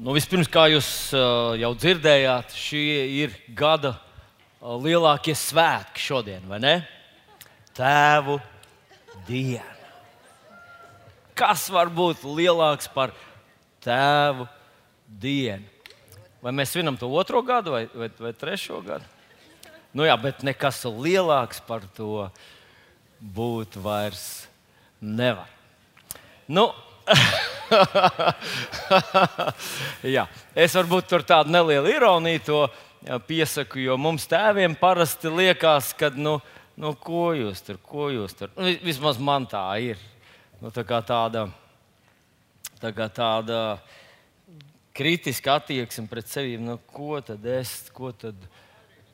Nu, vispirms, kā jūs jau dzirdējāt, šie ir gada lielākie svētki šodien, vai ne? Tēvu diena. Kas var būt lielāks par tēvu dienu? Vai mēs svinam to otro gadu vai, vai, vai trešo gadu? Nu jā, bet nekas lielāks par to būt vairs nevar. Nu, Jā, es varbūt tur tādu nelielu ironiju to piesaku, jo mums tēviem parasti liekas, ka, nu, nu ko jūs tur, ko jūs tur. Nu, vismaz man tā ir. Nu, tā kā tāda, tā kā tāda kritiska attieksme pret sevi. Nu, ko tad es, ko tad,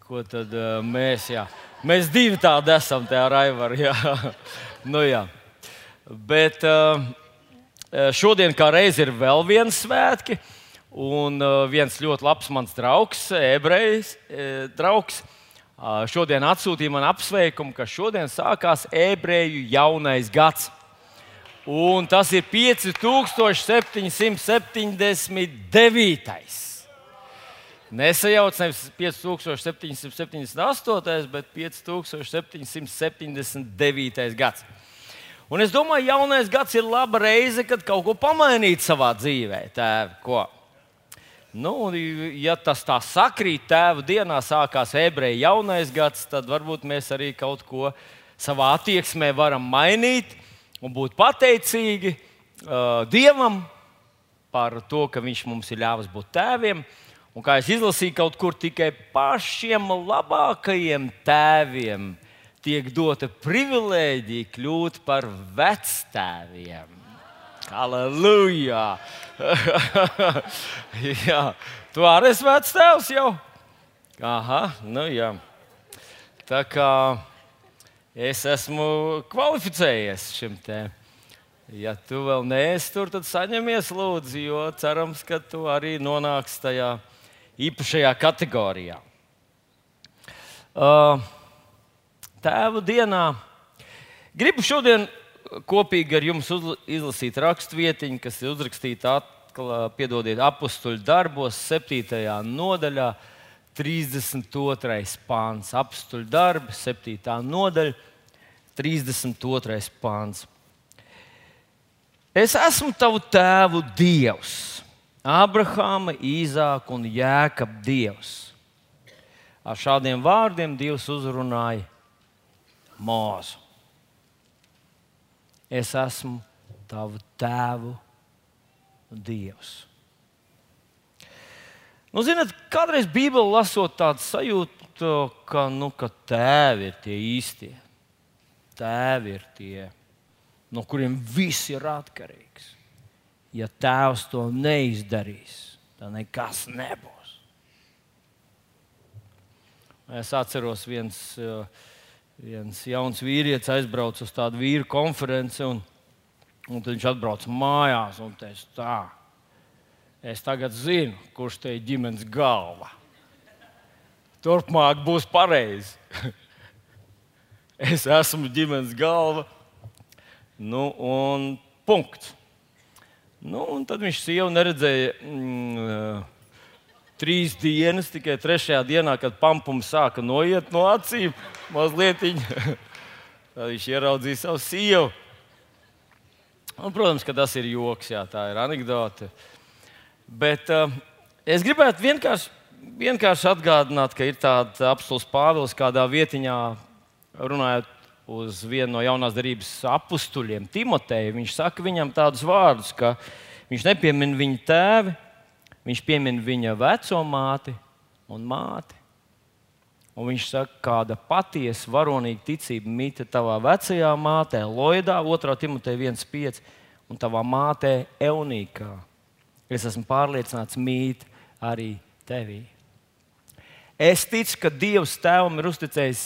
ko tad uh, mēs, jā. Mēs divi tādi esam, tā ar Aivaru. nu, jā. Bet, uh, šodien kā reiz ir vēl viens svētki, un eh, viens ļoti labs mans draugs, ebrejs eh, draugs, šodien atsūtīja man apsveikumu, ka šodien sākās ebreju jaunais gads. Un tas ir 5779. Nesajauc nevis 5778, bet 5779. gads. Un es domāju, ka jaunais gads ir laba reize, kad kaut ko pamainīt savā dzīvē. Tēvi, ko? Nu, ja tas tā sakrīt, tēva dienā sākās ebreju jaunais gads, tad varbūt mēs arī kaut ko savā attieksmē varam mainīt un būt pateicīgi uh, Dievam par to, ka Viņš mums ir ļāvis būt tēviem. Un kā es izlasīju kaut kur, tikai pašiem labākajiem tēviem tiek dota privilēģija kļūt par vectēviem. Halleluja! jā, tu arī esi vectēvs jau? Aha, nu jā. Tā kā es esmu kvalificējies šim te. Ja tu vēl neesi tur, tad saņemies, lūdzu, jo cerams, ka tu arī nonāksi tajā īpašajā kategorijā. Uh, tēva dienā. Gribu šodien kopīgi ar jums izlasīt rakstvietiņu, kas ir uzrakstīta piedodiet, apakstuļu darbos, 7. nodaļā, 32. pāns. Apakstuļu darbi, 7. nodaļa, 32. pāns. Es esmu tavu tēvu dievs, Abrahama, Īzāka un Jēkab dievs. Ar šādiem vārdiem Dievs uzrunāja mūzu. Es esmu tavu tēvu Dievs. Nu, ziniet, kādreiz Bībeli lasot tādu sajūtu, ka, nu, ka tēvi ir tie īstie. Tēvi ir tie, no kuriem viss ir atkarīgs. Ja tēvs to neizdarīs, tad nekas nebūs. Es atceros viens uh, viens jauns vīrietis aizbrauca uz tādu vīru konferenci, un, un viņš atbrauca mājās un teica, tā, es tagad zinu, kurš te ir ģimenes galva. Turpmāk būs pareizi. es esmu ģimenes galva. Nu, un punkts. Nu, un tad viņš sievu neredzēja. Mm, trīs dienas, tikai trešajā dienā, kad pampums sāka noiet no acīm, mazliet viņš ieraudzīja savu sievu. Un, protams, ka tas ir joks, jā, tā ir anekdote. Bet uh, es gribētu vienkārši, vienkārši atgādināt, ka ir tāds apelsīns Pāvils kādā vietiņā runājot uz vienu no jaunās darbības apstuļiem, Timoteju. Viņš saka viņam tādus vārdus, ka viņš nepiemina viņa tēvi, Viņš piemin viņa veco māti un māti. Un viņš saka, kāda patiesa varonīga ticība mīta tavā vecajā mātē, Loidā, 2. Timoteja 1,5 un tavā mātē Eunīkā. Es esmu pārliecināts, mīt arī tevī. Es ticu, ka Dievs tēvam ir uzticējis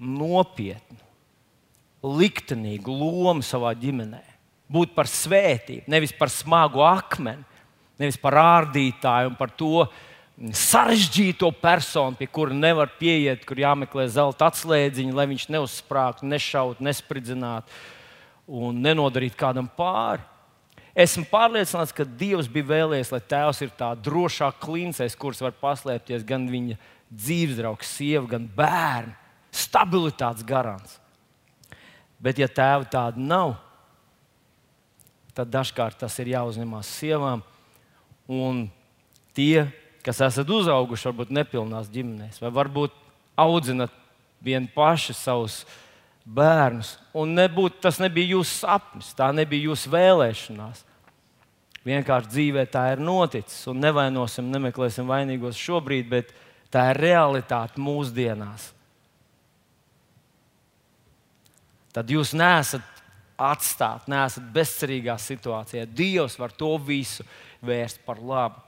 nopietnu, liktenīgu lomu savā ģimenē. Būt par svētību, nevis par smagu akmeni, Nevis par ārdītāju un par to sarežģīto personu, pie kura nevar pieiet, kur jāmeklē zelta atslēdziņa, lai viņš neuzsprāgtu, nešautu, nespridzinātu un nenodarītu kādam pāri. Esmu pārliecināts, ka Dievs bija vēlējies, lai tēvs ir tā drošā klincēs, kuras var paslēpties gan viņa dzīves draugs, sieva, gan bērni. Stabilitātes garants. Bet, ja tēva tāda nav, tad dažkārt tas ir jāuzņemās sievām. Un tie, kas esat uzauguši, varbūt nepilnās ģimenēs, vai varbūt audzinat vien paši savus bērnus. Un nebūt, tas nebija jūsu sapnis, tā nebija jūsu vēlēšanās. Vienkārši dzīvē tā ir noticis, un nevainosim, nemeklēsim vainīgos šobrīd, bet tā ir realitāte mūsdienās. Tad jūs neesat atstāti, neesat bezcerīgā situācijā. Dievs var to visu vērst par labu.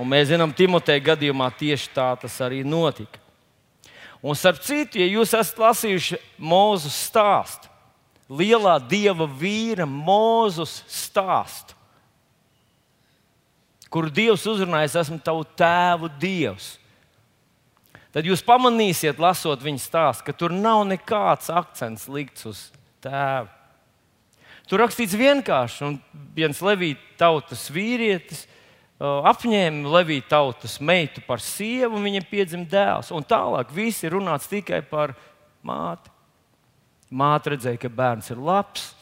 Un mēs zinām, Timoteja gadījumā tieši tā tas arī notika. Un, starp citu, ja jūs esat lasījuši Mūzus stāstu, lielā dieva vīra Mūzus stāstu, kur Dievs uzrunājas, esmu tavu tēvu Dievs. Tad jūs pamanīsiet, lasot viņa stāstu, ka tur nav nekāds akcents likts uz tēvu. Tur rakstīts vienkārši, un viens levīta tautas vīrietis apņēma Levija tautas meitu par sievu, un viņam piedzima dēls. Un tālāk viss ir runāts tikai par māti. Māte redzēja, ka bērns ir labs,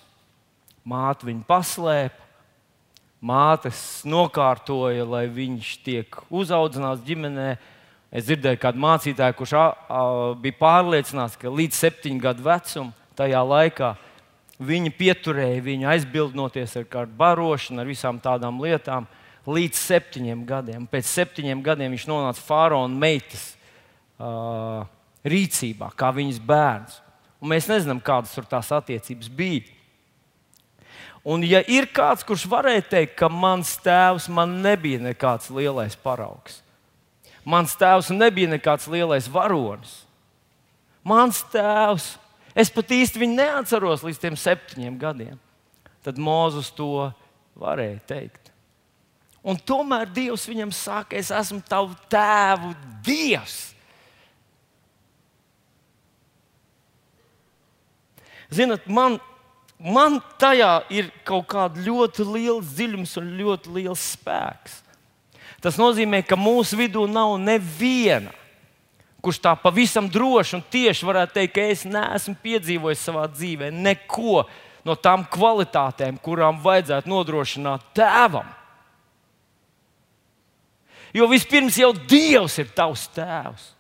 māte viņu paslēpa, mātes nokārtoja, lai viņš tiek uzaudzināts ģimenē. Es dzirdēju, kādu mācītāju, kurš a, a, bija pārliecināts, ka līdz septiņu gadu vecumam tajā laikā viņi pieturēja viņu aizbildnoties ar kādu barošanu, ar visām tādām lietām līdz septiņiem gadiem. Pēc septiņiem gadiem viņš nonāca faraona meitas uh, rīcībā, kā viņas bērns. Un mēs nezinām, kādas tur tās attiecības bija. Un, ja ir kāds, kurš varēja teikt, ka mans tēvs man nebija nekāds lielais paraugs, mans tēvs nebija nekāds lielais varonis, mans tēvs, es pat īsti viņu neatceros līdz tiem septiņiem gadiem, tad Mozus to varēja teikt. Un tomēr Dievs viņam saka, es esmu tavu tēvu Dievs. Ziniet, man, man tajā ir kaut kāda ļoti liela dziļums un ļoti liels spēks. Tas nozīmē, ka mūsu vidū nav neviena, kurš tā pavisam droši un tieši varētu teikt, ka es neesmu piedzīvojis savā dzīvē neko no tām kvalitātēm, kurām vajadzētu nodrošināt tēvam. Jo vispirms jau Dievs ir tavs tēvs.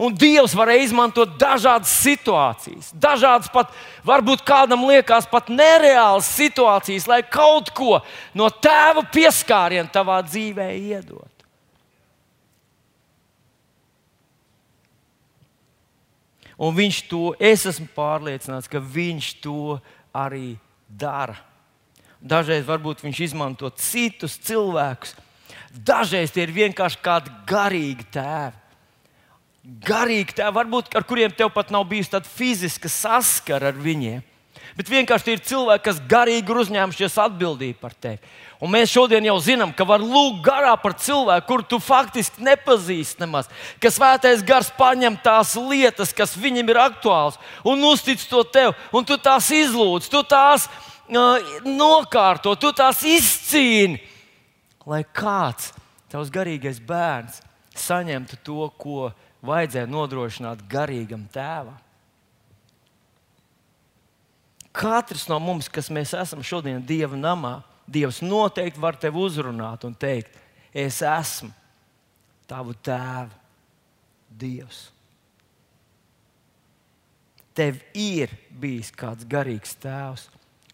Un Dievs varēja izmantot dažādas situācijas, dažādas pat, varbūt kādam liekas, pat nereālas situācijas, lai kaut ko no tēva pieskāriena tavā dzīvē iedot. Un viņš to, es esmu pārliecināts, ka viņš to arī dara. Dažreiz varbūt viņš izmanto citus cilvēkus, Dažreiz tie ir vienkārši kādi garīgi tēvi. Garīgi tēvi, varbūt ar kuriem tev pat nav bijusi tāda fiziska saskara ar viņiem. Bet vienkārši tie ir cilvēki, kas garīgi ir uzņēmušies atbildību par tevi. Un mēs šodien jau zinām, ka var lūgt garā par cilvēku, kuru tu faktiski nepazīsti nemaz. Ka svētais gars paņem tās lietas, kas viņam ir aktuāls, un uztic to tev, un tu tās izlūdz, tu tās uh, nokārto, tu tās izcīni lai kāds tavs garīgais bērns saņemtu to, ko vajadzēja nodrošināt garīgam tēvam. Katrs no mums, kas mēs esam šodien Dieva namā, Dievs noteikti var tevi uzrunāt un teikt, es esmu tavu tēvu, Dievs. Tev ir bijis kāds garīgs tēvs,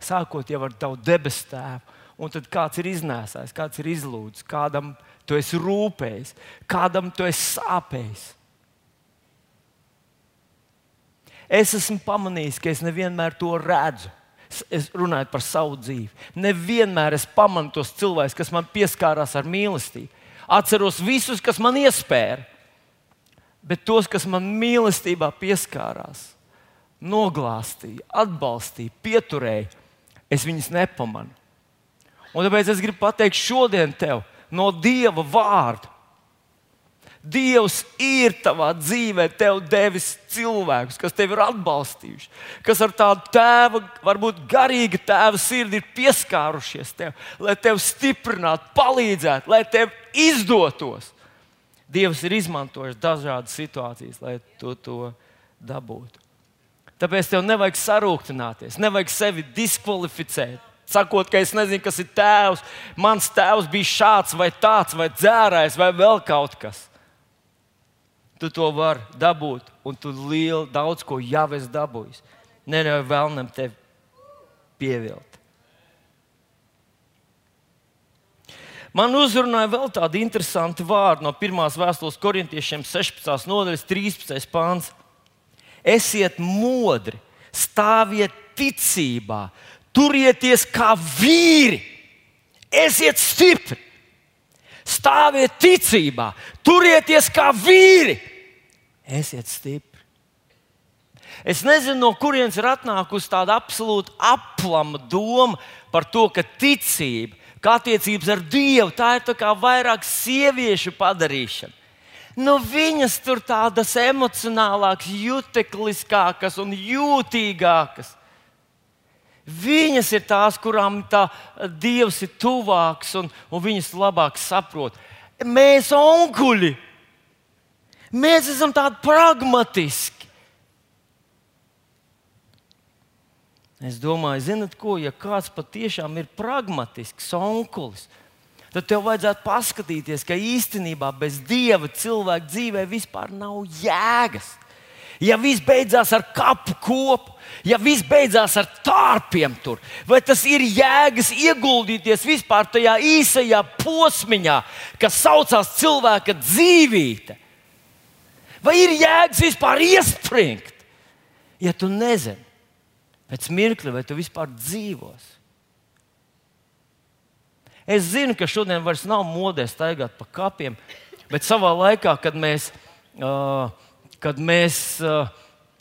sākot jau ar tavu debesu tēvu un tad kāds ir iznēsājis, kāds ir izlūdzis, kādam tu esi rūpējis, kādam tu esi sāpējis. Es esmu pamanījis, ka es nevienmēr to redzu. Es runāju par savu dzīvi. Nevienmēr es pamanu tos cilvēkus, kas man pieskārās ar mīlestību. Atceros visus, kas man iespēja, bet tos, kas man mīlestībā pieskārās, noglāstīja, atbalstīja, pieturēja, es viņus nepamanu. Un tāpēc es gribu pateikt šodien tev no Dieva vārda. Dievs ir tavā dzīvē, tev devis cilvēkus, kas tevi ir atbalstījuši, kas ar tādu tēva, varbūt garīga tēva sirdi ir pieskārušies tev, lai tevi stiprinātu, palīdzētu, lai tev izdotos. Dievs ir izmantojis dažādas situācijas, lai tu to dabūtu. Tāpēc tev nevajag sarūktināties, nevajag sevi diskvalificēt sakot, ka es nezinu, kas ir tēvs. Mans tēvs bija šāds vai tāds, vai dzērājs, vai vēl kaut kas tu to vari dabūt, un tu lielu daudz ko jau esi dabūjis. Neļauj vēlnam tevi pievilt. Man uzrunāja vēl tādi interesanti vārdi no 1. vēstules korintiešiem, 16. nodaļas, 13. pāns. Esiet modri, stāviet ticībā, turieties kā vīri, esiet stipri, stāviet ticībā, turieties kā vīri esiet stipri. Es nezinu, no kurienes ir atnākusi tāda absolūti aplama doma par to, ka ticība, kā attiecības ar Dievu, tā ir tā vairāk sieviešu padarīšana. Nu, viņas tur tādas emocionālākas, jutekliskākas un jūtīgākas. Viņas ir tās, kurām tā Dievs ir tuvāks un, un viņas labāk saprot. Mēs, onkuļi, Mēs esam tādi pragmatiski. Es domāju, zinot, ko, ja kāds patiešām ir pragmatisks, onkulis, tad tev vajadzētu paskatīties, ka īstenībā bez dieva cilvēka dzīvē vispār nav jēgas. Ja viss beidzās ar kapu kopu, ja viss beidzās ar tārpiem, tur, vai tas ir jēgas ieguldīties vispār tajā īsajā posmiņā, kas saucās cilvēka dzīvība? Vai ir jēgas vispār iespringt, ja tu nezini pēc mirkļa, vai tu vispār dzīvosi? Es zinu, ka šodien vairs nav modē staigāt pa kapiem, bet savā laikā, kad mēs, uh, kad mēs uh,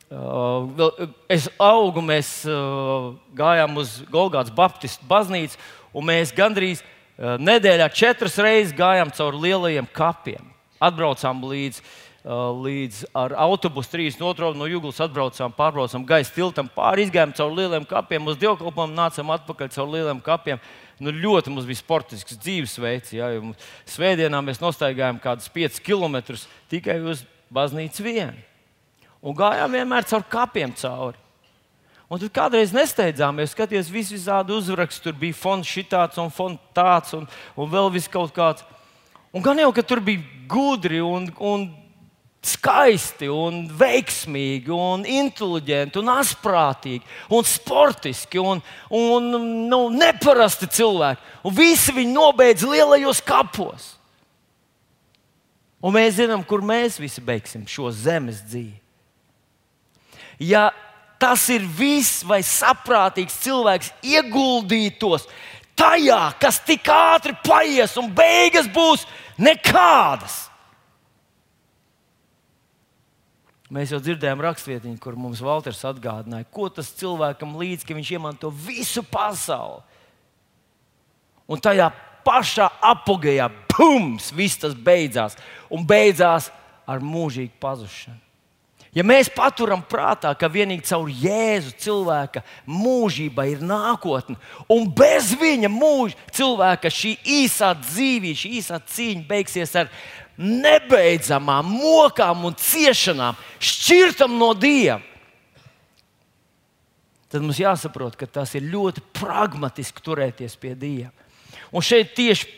uh, es augu, mēs uh, gājām uz Golgātas Baptistu baznīcu, un mēs gandrīz uh, nedēļā četras reizes gājām cauri lielajiem kapiem. Atbraucām līdz uh, līdz ar autobusu 32. no Jūglas atbraucām, pārbraucām gaisa tiltam, pāri izgājām caur lieliem kapiem, uz dievkalpojumu nācām atpakaļ caur lieliem kapiem. Nu, ļoti mums bija sportisks dzīvesveids. Ja, Svētdienā mēs nostaigājām kaut kādus 5 km tikai uz baznīcu vienu. Un gājām vienmēr caur kapiem cauri. Un tad kādreiz nesteidzāmies, skaties, visi visādi uzraksti. Tur bija fonds šitāds un fonds tāds un, un vēl viss kaut kāds. Un gan jau, ka tur bija gudri un, un skaisti, un veiksmīgi, un inteliģenti, un asprātīgi, un sportiski, un, un nu, neparasti cilvēki. Un visi viņi nobeidz lielajos kapos. Un mēs zinām, kur mēs visi beigsim šo zemes dzīvi. Ja tas ir viss, vai saprātīgs cilvēks ieguldītos tajā, kas tik ātri paies, un beigas būs nekādas Mēs jau dzirdējām rakstvietiņu, kur mums Valters atgādināja, ko tas cilvēkam līdz, ka viņš iemanto visu pasauli. Un tajā pašā apgājā, bums, viss tas beidzās. Un beidzās ar mūžīgu pazušanu. Ja mēs paturam prātā, ka vienīgi caur Jēzu cilvēka mūžība ir nākotne, un bez viņa mūža cilvēka šī īsā dzīvība, šī īsā cīņa beigsies ar nebeidzamām mokām un ciešanām, šķirtam no Dieva. Tad mums jāsaprot, ka tas ir ļoti pragmatiski turēties pie Dieva. Un šeit tieši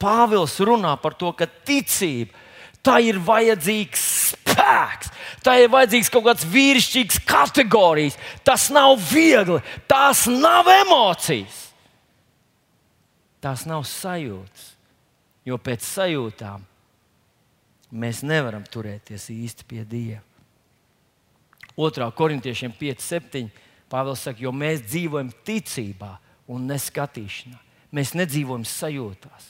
Pāvils runā par to, ka ticība tā ir vajadzīgs spēks, tā ir vajadzīgs kaut kāds vīrišķīgs kategorijas. Tas nav viegli, tās nav emocijas, tās nav sajūtas. Jo pēc sajūtām mēs nevaram turēties īsti pie Dieva. 2. korintiešiem 5, 7. Pāvils saka, jo mēs dzīvojam ticībā un neskatīšanā. Mēs nedzīvojam sajūtās.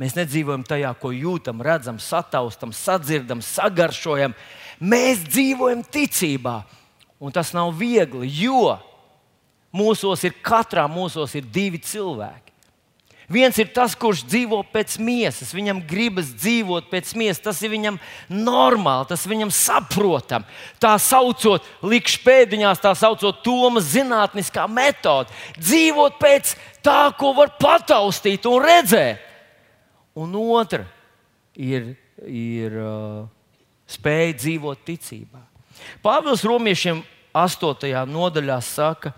Mēs nedzīvojam tajā, ko jūtam, redzam, sataustam, sadzirdam, sagaršojam. Mēs dzīvojam ticībā. Un tas nav viegli, jo mūsos ir katrā mūsos ir divi cilvēki. Viens ir tas, kurš dzīvo pēc miesas, viņam gribas dzīvot pēc miesas. Tas ir viņam normāli, tas viņam saprotami. Tā saucot, likšu pēdiņās, tā saucot, Tomas zinātniskā metode. Dzīvot pēc tā, ko var pataustīt un redzēt. Un otra ir, ir uh, spēja dzīvot ticībā. Pāvils Romiešiem 8. nodaļā saka,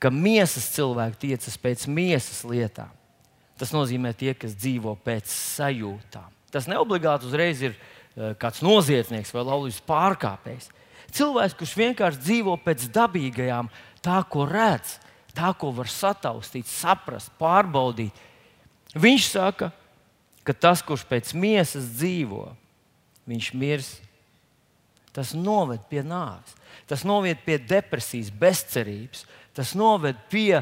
ka miesas cilvēki tiecas pēc miesas lietām Tas nozīmē tie, kas dzīvo pēc sajūtām. Tas neobligāti uzreiz ir uh, kāds noziedznieks vai laulības pārkāpējs. Cilvēks, kurš vienkārši dzīvo pēc dabīgajām, tā, ko redz, tā, ko var sataustīt, saprast, pārbaudīt. Viņš saka, ka tas, kurš pēc miesas dzīvo, viņš mirs. Tas noved pie nāves, tas noved pie depresijas, bezcerības, tas noved pie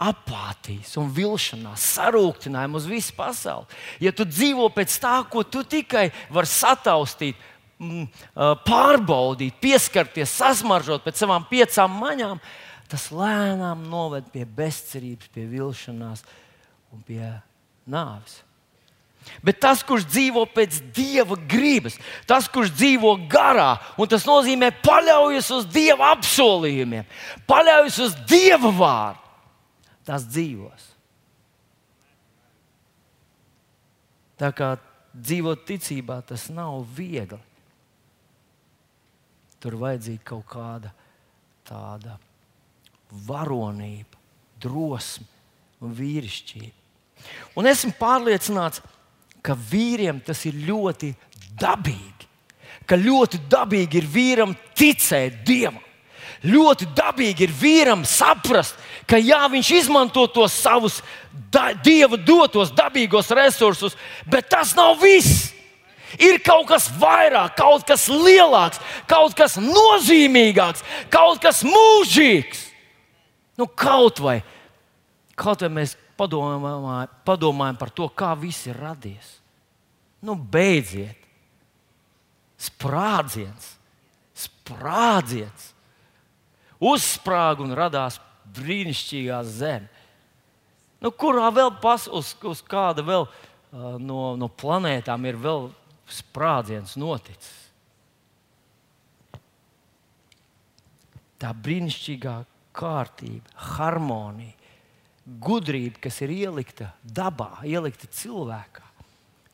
apātijas un vilšanās, sarūktinājuma uz visu pasauli. Ja tu dzīvo pēc tā, ko tu tikai vari sataustīt, mm, pārbaudīt, pieskarties, sasmaržot pēc savām piecām maņām, tas lēnām noved pie bezcerības, pie vilšanās un pie nāves. Bet tas, kurš dzīvo pēc dieva gribas, tas, kurš dzīvo garā, un tas nozīmē paļaujas uz dieva apsolījumiem, paļaujas uz dieva vārdu, tās dzīvos. Tā kā dzīvot ticībā, tas nav viegli. Tur vajadzīga kaut kāda tāda varonība, drosme un vīrišķība. Un esmu pārliecināts, ka vīriem tas ir ļoti dabīgi. Ka ļoti dabīgi ir vīram ticēt Dievam. Ļoti dabīgi ir vīram saprast, ka jā, viņš izmanto tos savus da, dieva dotos dabīgos resursus, bet tas nav viss. Ir kaut kas vairāk, kaut kas lielāks, kaut kas nozīmīgāks, kaut kas mūžīgs. Nu, kaut vai, kaut vai mēs padomājam, padomājam par to, kā viss ir radies. Nu, beidziet! Sprādziens! Sprādziens! Uzsprāga un radās brīnišķīgā zeme. Nu, kurā vēl pas, uz, uz kāda vēl uh, no, no planētām ir vēl sprādziens noticis? Tā brīnišķīgā kārtība, harmonija, gudrība, kas ir ielikta dabā, ielikta cilvēkā,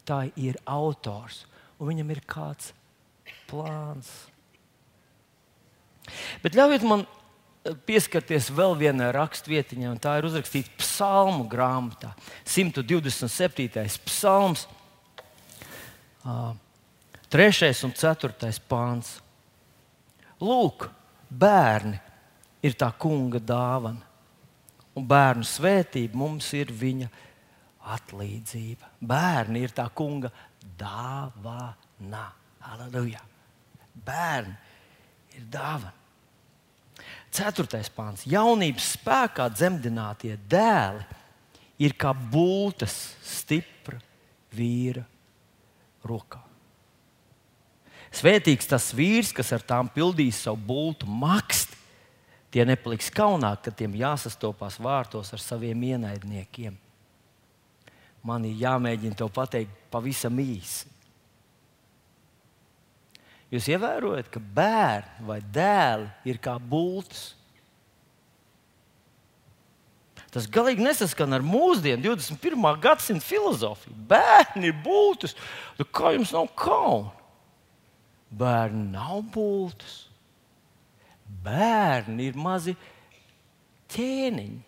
tā ir autors. Un viņam ir kāds plāns. Bet ļaujiet man pieskarties vēl vienai rakstvietiņai, un tā ir uzrakstīta psalmu grāmatā. 127. psalms, 3. un 4. pāns. Lūk, bērni ir tā kunga dāvana, un bērnu svētība mums ir viņa atlīdzība. Bērni ir tā kunga dāvana. Aleluja! Bērni ir dāvana. Ceturtais pāns. Jaunības spēkā dzemdinātie dēli ir kā būtas stipra vīra rokā. Svētīgs tas vīrs, kas ar tām pildīs savu būtu maksti. Tie nepaliks kaunā, kad tiem jāsastopās vārtos ar saviem ienaidniekiem. Man ir jāmēģina to pateikt pavisam īsi. Jūs ievērojat, ka bērni vai dēli ir kā būtis. Tas galīgi nesaskan ar mūsdienu 21. gadsimta filozofiju. Bērni ir būtis. Nu, kā jums nav kauna? Bērni nav būtis. Bērni ir mazi ķēniņi,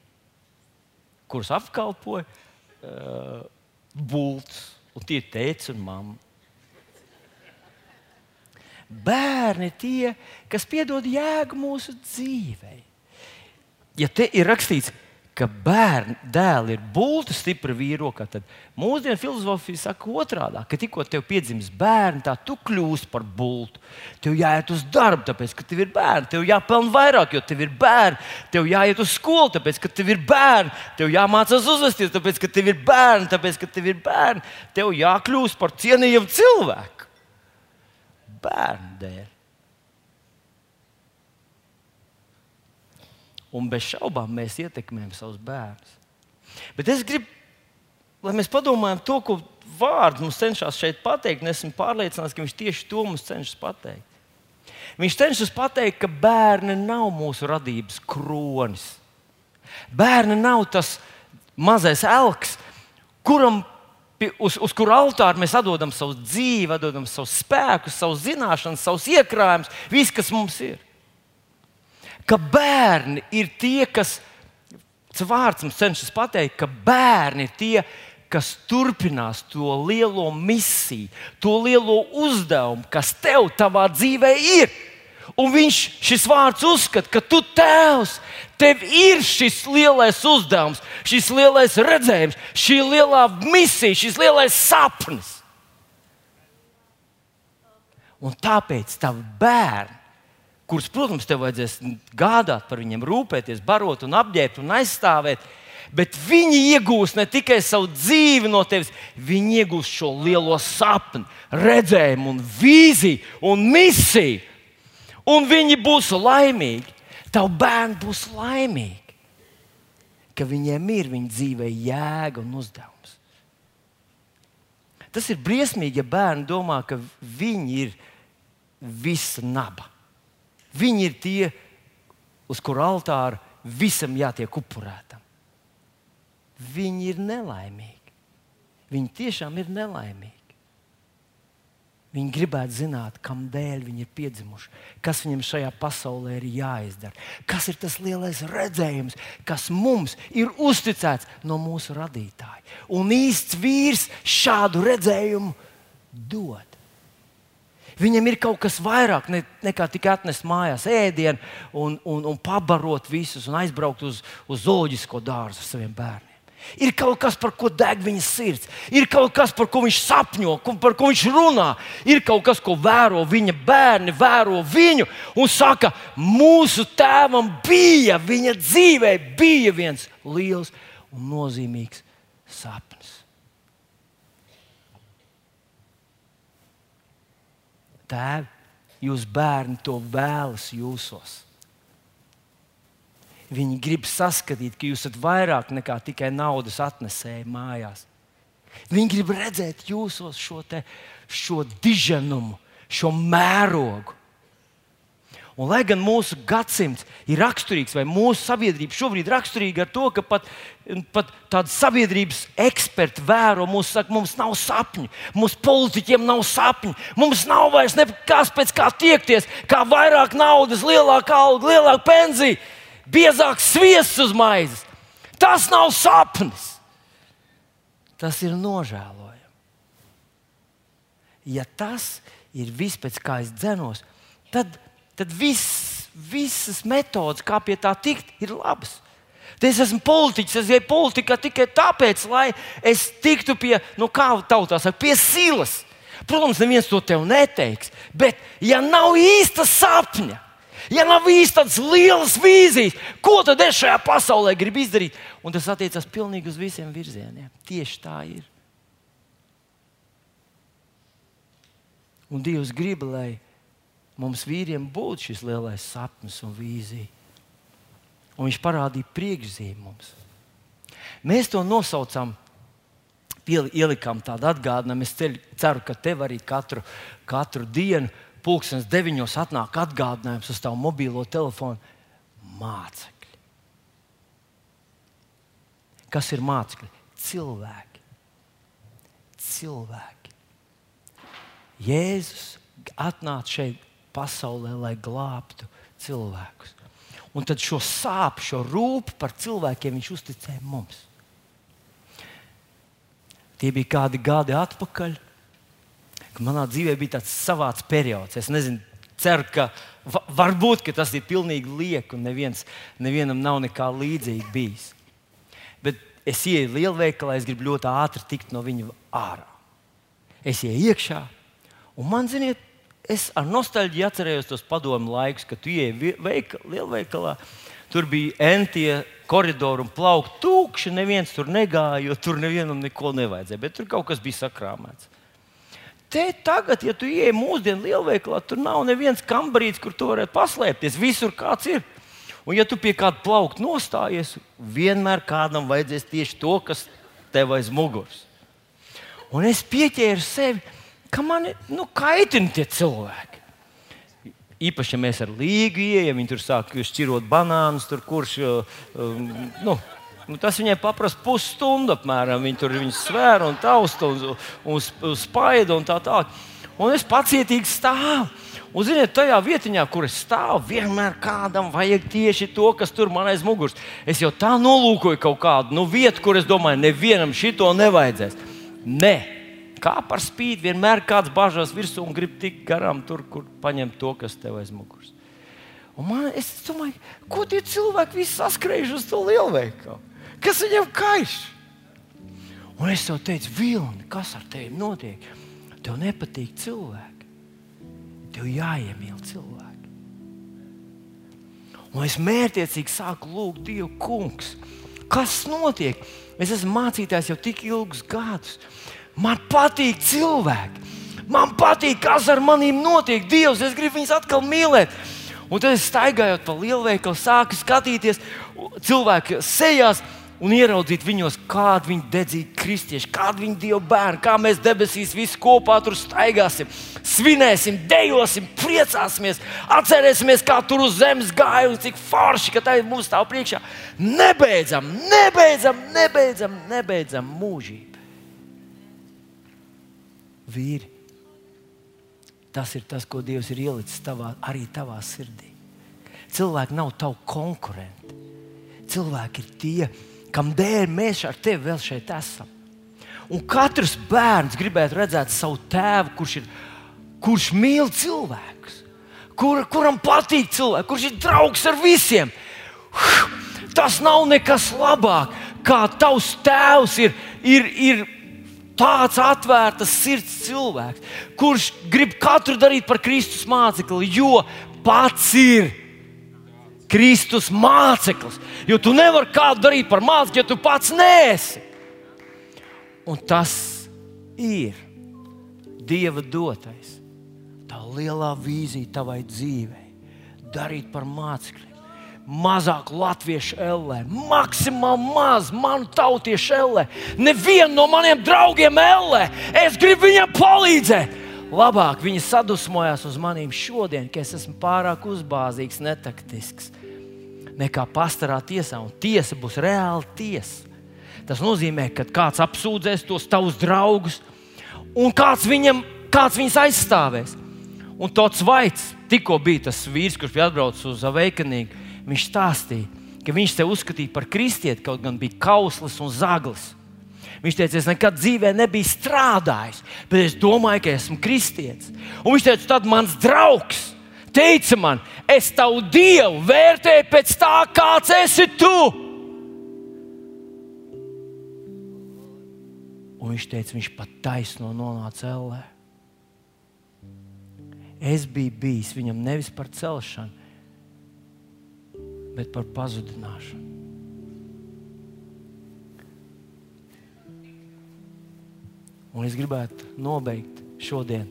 kurus apkalpoja uh, būtis. Un tie ir tēvs un mamma. Bērni tie, kas piedod jēgu mūsu dzīvei. Ja te ir rakstīts, ka bērni, dēli ir būtu stipri vīrokā, tad mūsdienu filozofija saka otrādi, ka tikko tev piedzimst bērni, tā tu kļūsi par būtu. Tev jāiet uz darbu, tāpēc, ka tev ir bērni, tev jāpelnā vairāk, jo tev ir bērni, tev jāiet uz skolu, tāpēc, ka tev ir bērni, tev jāmācās uzvesties, tāpēc, ka tev ir bērni, tāpēc, ka tev ir bērni, tev jākļūst par cienījamu cilvēku bērnu dēļ. Un bez šaubām mēs ietekmējam savus bērnus. Bet es gribu lai mēs padomājam to, ko vārds mums cenšas šeit pateikt, un esmu pārliecināts, ka viņš tieši to mums cenšas pateikt. Viņš cenšas pateikt, ka bērni nav mūsu radības kronis. Bērni nav tas mazais elks, kuram, uz, uz kura altāra mēs atdodam savu dzīvi, atdodam savu spēku, savu zināšanu, savus iekrājumus, viss, kas mums ir. Ka bērni ir tie, kas, tas vārds mums cenšas pateikt, ka bērni ir tie, kas turpinās to lielo misiju, to lielo uzdevumu, kas tev savā dzīvē ir. Un viņš šis vārds uzskata, ka tu tēvs, tev ir šis lielais uzdevums, šis lielais redzējums, šī lielā misija, šis lielais sapnis. Un tāpēc tavi bērni, kurus, protams, tev vajadzēs gādāt par viņiem, rūpēties, barot un apģērbt un aizstāvēt, Bet viņi iegūs ne tikai savu dzīvi no tevis, viņi iegūs šo lielo sapni, redzējumu, un vīziju un misiju. Un viņi būs laimīgi. Tavu bērnu būs laimīgi, ka viņiem ir viņa dzīvē jēga un uzdevums. Tas ir briesmīgi, ja bērni domā, ka viņi ir visa naba. Viņi ir tie, uz kuru altāra visam jātiek upurētam. Viņi ir nelaimīgi. Viņi tiešām ir nelaimīgi. Viņi gribētu zināt, kam dēļ viņi ir piedzimuši, kas viņam šajā pasaulē ir jāizdara, kas ir tas lielais redzējums, kas mums ir uzticēts no mūsu radītāja. Un īsts vīrs šādu redzējumu dod. Viņam ir kaut kas vairāk ne, nekā tikai atnest mājās ēdienu un, un, un pabarot visus un aizbraukt uz, uz zooloģisko dārzu saviem bērniem. Ir kaut kas, par ko deg viņa sirds, ir kaut kas, par ko viņš sapņo, par ko viņš runā, ir kaut kas, ko vēro viņa bērni, vēro viņu un saka, mūsu tēvam bija, viņa dzīvē bija viens liels un nozīmīgs sapnis. Tēvi, jūs bērni to vēlas jūsos. Viņi grib saskatīt, ka jūs esat vairāk nekā tikai naudas atnesēji mājās. Viņi grib redzēt jūsos šo, te, šo diženumu, šo mērogu. Un, lai gan mūsu gadsimts ir raksturīgs, vai mūsu sabiedrība šobrīd ir raksturīga ar to, ka pat, pat tādi sabiedrības eksperti vēro mūsu, saka, mums nav sapņu, mūsu politiķiem nav sapņu, mums nav vairs nekas pēc kā tiekties, kā vairāk naudas, lielāka alga, lielāka pensija biezāks sviests uz maizes. Tas nav sapnis. Tas ir nožēlojami. Ja tas ir viss, pēc kā es dzenos, tad, tad viss, visas metodes, kā pie tā tikt, ir labas. Es esmu politiķis, es eju politikā tikai tāpēc, lai es tiktu pie, nu, kā tautā saka, pie silas. Protams, neviens to tev neteiks, bet ja nav īsta sapņa, Ja nav īsti tādas lielas vīzijas, ko tad es šajā pasaulē gribu izdarīt? Un tas attiecas pilnīgi uz visiem virzieniem. Tieši tā ir. Un Dievs grib, lai mums vīriem būtu šis lielais sapnis un vīzija. Un viņš parādīja priekšzīmē mums. Mēs to nosaucam, ielikām tādu atgādinājumu. Es ceru, ka tev arī katru, katru dienu pulkstenis deviņos atnāk atgādinājums uz tavu mobilo telefonu - mācekļi. Kas ir mācekļi? Cilvēki. Cilvēki. Jēzus atnāca šeit pasaulē, lai glābtu cilvēkus. Un tad šo sāpju, šo rūpu par cilvēkiem viņš uzticēja mums. Tie bija kādi gadi atpakaļ, ka manā dzīvē bija tāds savāds periods. Es nezinu, ceru, ka va, varbūt ka tas ir pilnīgi lieki un neviens, nevienam nav nekā līdzīga bijis. Bet es ieju lielveikalā, es gribu ļoti ātri tikt no viņa ārā. Es ieju iekšā, un man, ziniet, es ar nostalģiju atcerējos tos padomu laikus, kad tu veika, lielveikalā. Tur bija entie koridori un plaukti tukši. Neviens tur negāja, jo tur nevienam neko nevajadzēja. Bet tur kaut kas bija sakrāmēts. Te tagad, ja tu ieej mūsdienu lielveikalā, tur nav neviens kambarīts, kur tu varētu paslēpties. Visur kāds ir. Un, ja tu pie kāda plaukta nostājies, vienmēr kādam vajadzēs tieši to, kas tev aiz muguras. Un es pieķēru sevi, ka man nu, kaitina tie cilvēki. Īpaši, ja mēs ar līgu ieejam, viņi tur sāk šķirot banānus, tur kurš. Um, nu, nu, tas viņai paprasta pusstundu apmēram. Viņi tur viņus svēra un tausta un, un, un spaida un tā tālāk. Un es pacietīgi stāvu. Un, ziniet, tajā vietā, kur es stāvu, vienmēr kādam vajag tieši to, kas tur man aiz muguras. Es jau tā nolūkoju kaut kādu nu, vietu, kur es domāju, nevienam šito nevajadzēs. Nē, kā par spīti, vienmēr kāds bažās virsū un grib tikt garām tur, kur paņemt to, kas tev aiz muguras. Un man, es domāju, ko tie cilvēki visi saskrējuši uz to lielveikalu? Kas viņam kaiš? Un es tev teicu, Vilni, kas ar tevi notiek? Tev nepatīk cilvēki. Tev jāiemīl cilvēki. Un es mērķiecīgi sāku lūgt Dievu, kungs, kas notiek? Es esmu mācītājs jau tik ilgus gadus. Man patīk cilvēki. Man patīk, kas ar maniem notiek. Dievs, es gribu viņus atkal mīlēt. Un tad es staigājot pa lielveikalu, sāku skatīties cilvēku sejās un ieraudzīt viņos, kādi viņi dedzīti kristieši, kādi viņi dievu bērni, kā mēs debesīs visi kopā tur staigāsim, svinēsim, dejosim, priecāsimies, atcerēsimies, kā tur uz zemes gāja un cik forši, ka tā ir mums stāv priekšā. Nebeidzam, nebeidzam, nebeidzam, nebeidzam mūžību. Vīri, tas ir tas, ko Dievs ir ielicis tavā, arī tavā sirdī. Cilvēki nav tavi konkurenti. Cilvēki ir tie, kam dēļ mēs ar tevi vēl šeit esam. Un katrs bērns gribētu redzēt savu tēvu, kurš, ir, kurš mīl cilvēkus, kur, kuram patīk cilvēki, kurš ir draugs ar visiem. Tas nav nekas labāk, kā tavs tēvs ir, ir, ir tāds atvērts sirds cilvēks, kurš grib katru darīt par Kristus mācekli, jo pats ir Kristus māceklis. Jo tu nevari kādu darīt par mācekli, ja tu pats neesi. Un tas ir Dieva dotais. Tā lielā vīzija tavai dzīvei. Darīt par mācekli. Mazāk latviešu ellē, maksimāli maz manu tautiešu ellē. Nevienu no maniem draugiem ellē. Es gribu viņam palīdzēt labāk viņi sadusmojās uz maniem šodien, ka es esmu pārāk uzbāzīgs, netaktisks nekā pastarā tiesā. Un tiesa būs reāla tiesa. Tas nozīmē, ka kāds apsūdzēs tos tavus draugus, un kāds, viņam, kāds viņus aizstāvēs. Un tāds vaids, tikko bija tas vīrs, kurš bija atbraucis uz Aveikanīgu, viņš stāstīja, ka viņš te uzskatīja par kristieti, kaut gan bija kauslis un zaglis. Viņš teica, es nekad dzīvē nebiju strādājis, bet es domāju, ka esmu kristietis. Un viņš teica, tad mans draugs teica man, es tavu dievu vērtēju pēc tā, kāds esi tu. Un viņš teica, viņš pat taisno nonāca ellē. Es biju bijis viņam nevis par celšanu, bet par pazudināšanu. Un es gribētu nobeigt šodien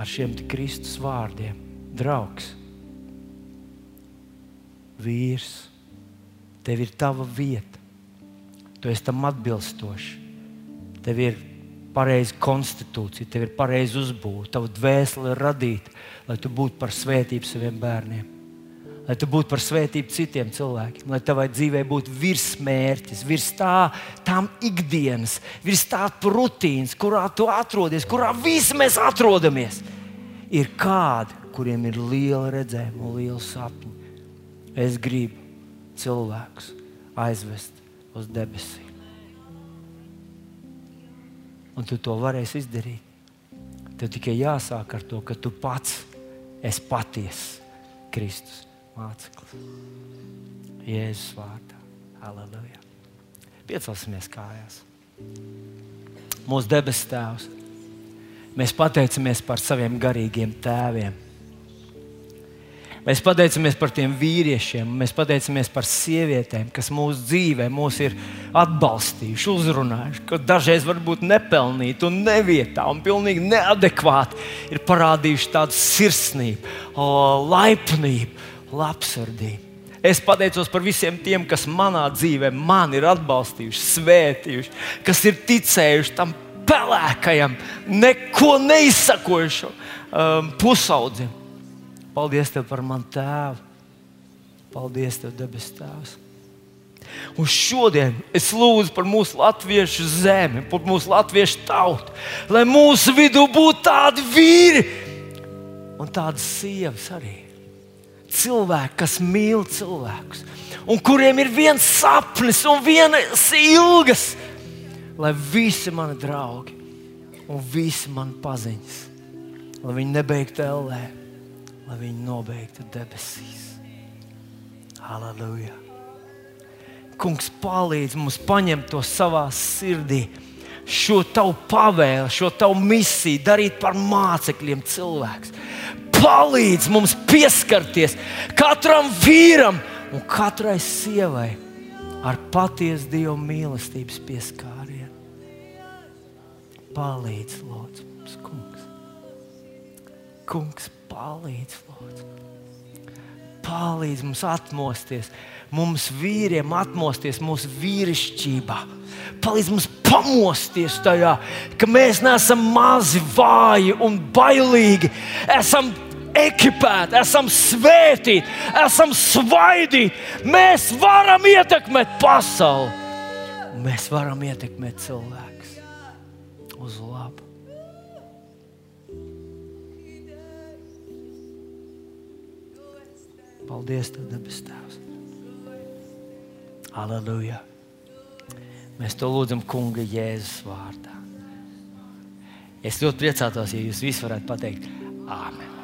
ar šiem Kristus vārdiem draugs, vīrs, tev ir tava vieta. Tu esi tam atbilstošs. Tev ir pareiza konstitūcija, tev ir pareiza uzbūve, tava dvēsele ir radīta, lai tu būtu par svētību saviem bērniem. Lai tu būtu par svētību citiem cilvēkiem, lai tavai dzīvei būtu virsmērķis, virs tā, tām ikdienas, virs tā rutīnas, kurā tu atrodies, kurā visi mēs atrodamies. Ir kādi, kuriem ir liela redzējuma, liela sapņa. Es gribu cilvēkus aizvest uz debesīm. Un tu to varēsi izdarīt. Tev tikai jāsāk ar to, ka tu pats esi patiesa Kristus māceklis. Jēzus vārdā. Halleluja. Piecelsimies kājās. Mūsu debesu Tēvs, mēs pateicamies par saviem garīgiem tēviem Mēs pateicamies par tiem vīriešiem, mēs pateicamies par sievietēm, kas mūsu dzīvē mūs ir atbalstījuši, uzrunājuši, ka dažreiz varbūt nepelnīti un nevietā un pilnīgi neadekvāti ir parādījuši tādu sirsnību, laipnību, labsirdību. Es pateicos par visiem tiem, kas manā dzīvē man ir atbalstījuši, svētījuši, kas ir ticējuši tam pelēkajam, neko neizsakojušam um, pusaudzim. Paldies Tev par manu tēvu! Paldies Tev, debes Tēvs! Un šodien es lūdzu par mūsu latviešu zemi, par mūsu latviešu tautu, lai mūsu vidū būtu tādi vīri un tādas sievas arī. Cilvēki, kas mīl cilvēkus, un kuriem ir viens sapnis un vienas ilgas, lai visi mani draugi un visi mani paziņas, lai viņi nebeigtu ellē, lai viņi nobeigtu debesīs. Halleluja! Kungs palīdz mums paņemt to savā sirdī, šo tavu pavēlu, šo tavu misiju, darīt par mācekļiem cilvēks. Palīdz mums pieskarties katram vīram un katrai sievai ar patiesu Dieva mīlestības pieskārienu. Palīdz, Lūdzu, mums, Kungs. Kungs, palīdz, Lūdzu. Palīdz mums atmosties mums vīriem atmosties mūsu vīrišķībā. Palīdz mums pamosties tajā, ka mēs neesam mazi, vāji un bailīgi. Esam ekipēti, esam svētīti, esam svaidīti. Mēs varam ietekmēt pasauli. Mēs varam ietekmēt cilvēkus uz labu. Paldies, Tev, debes Tēvs! Aleluja! Mēs to lūdzam Kunga Jēzus vārdā. Es ļoti priecātos, ja jūs visi varētu pateikt, Āmen!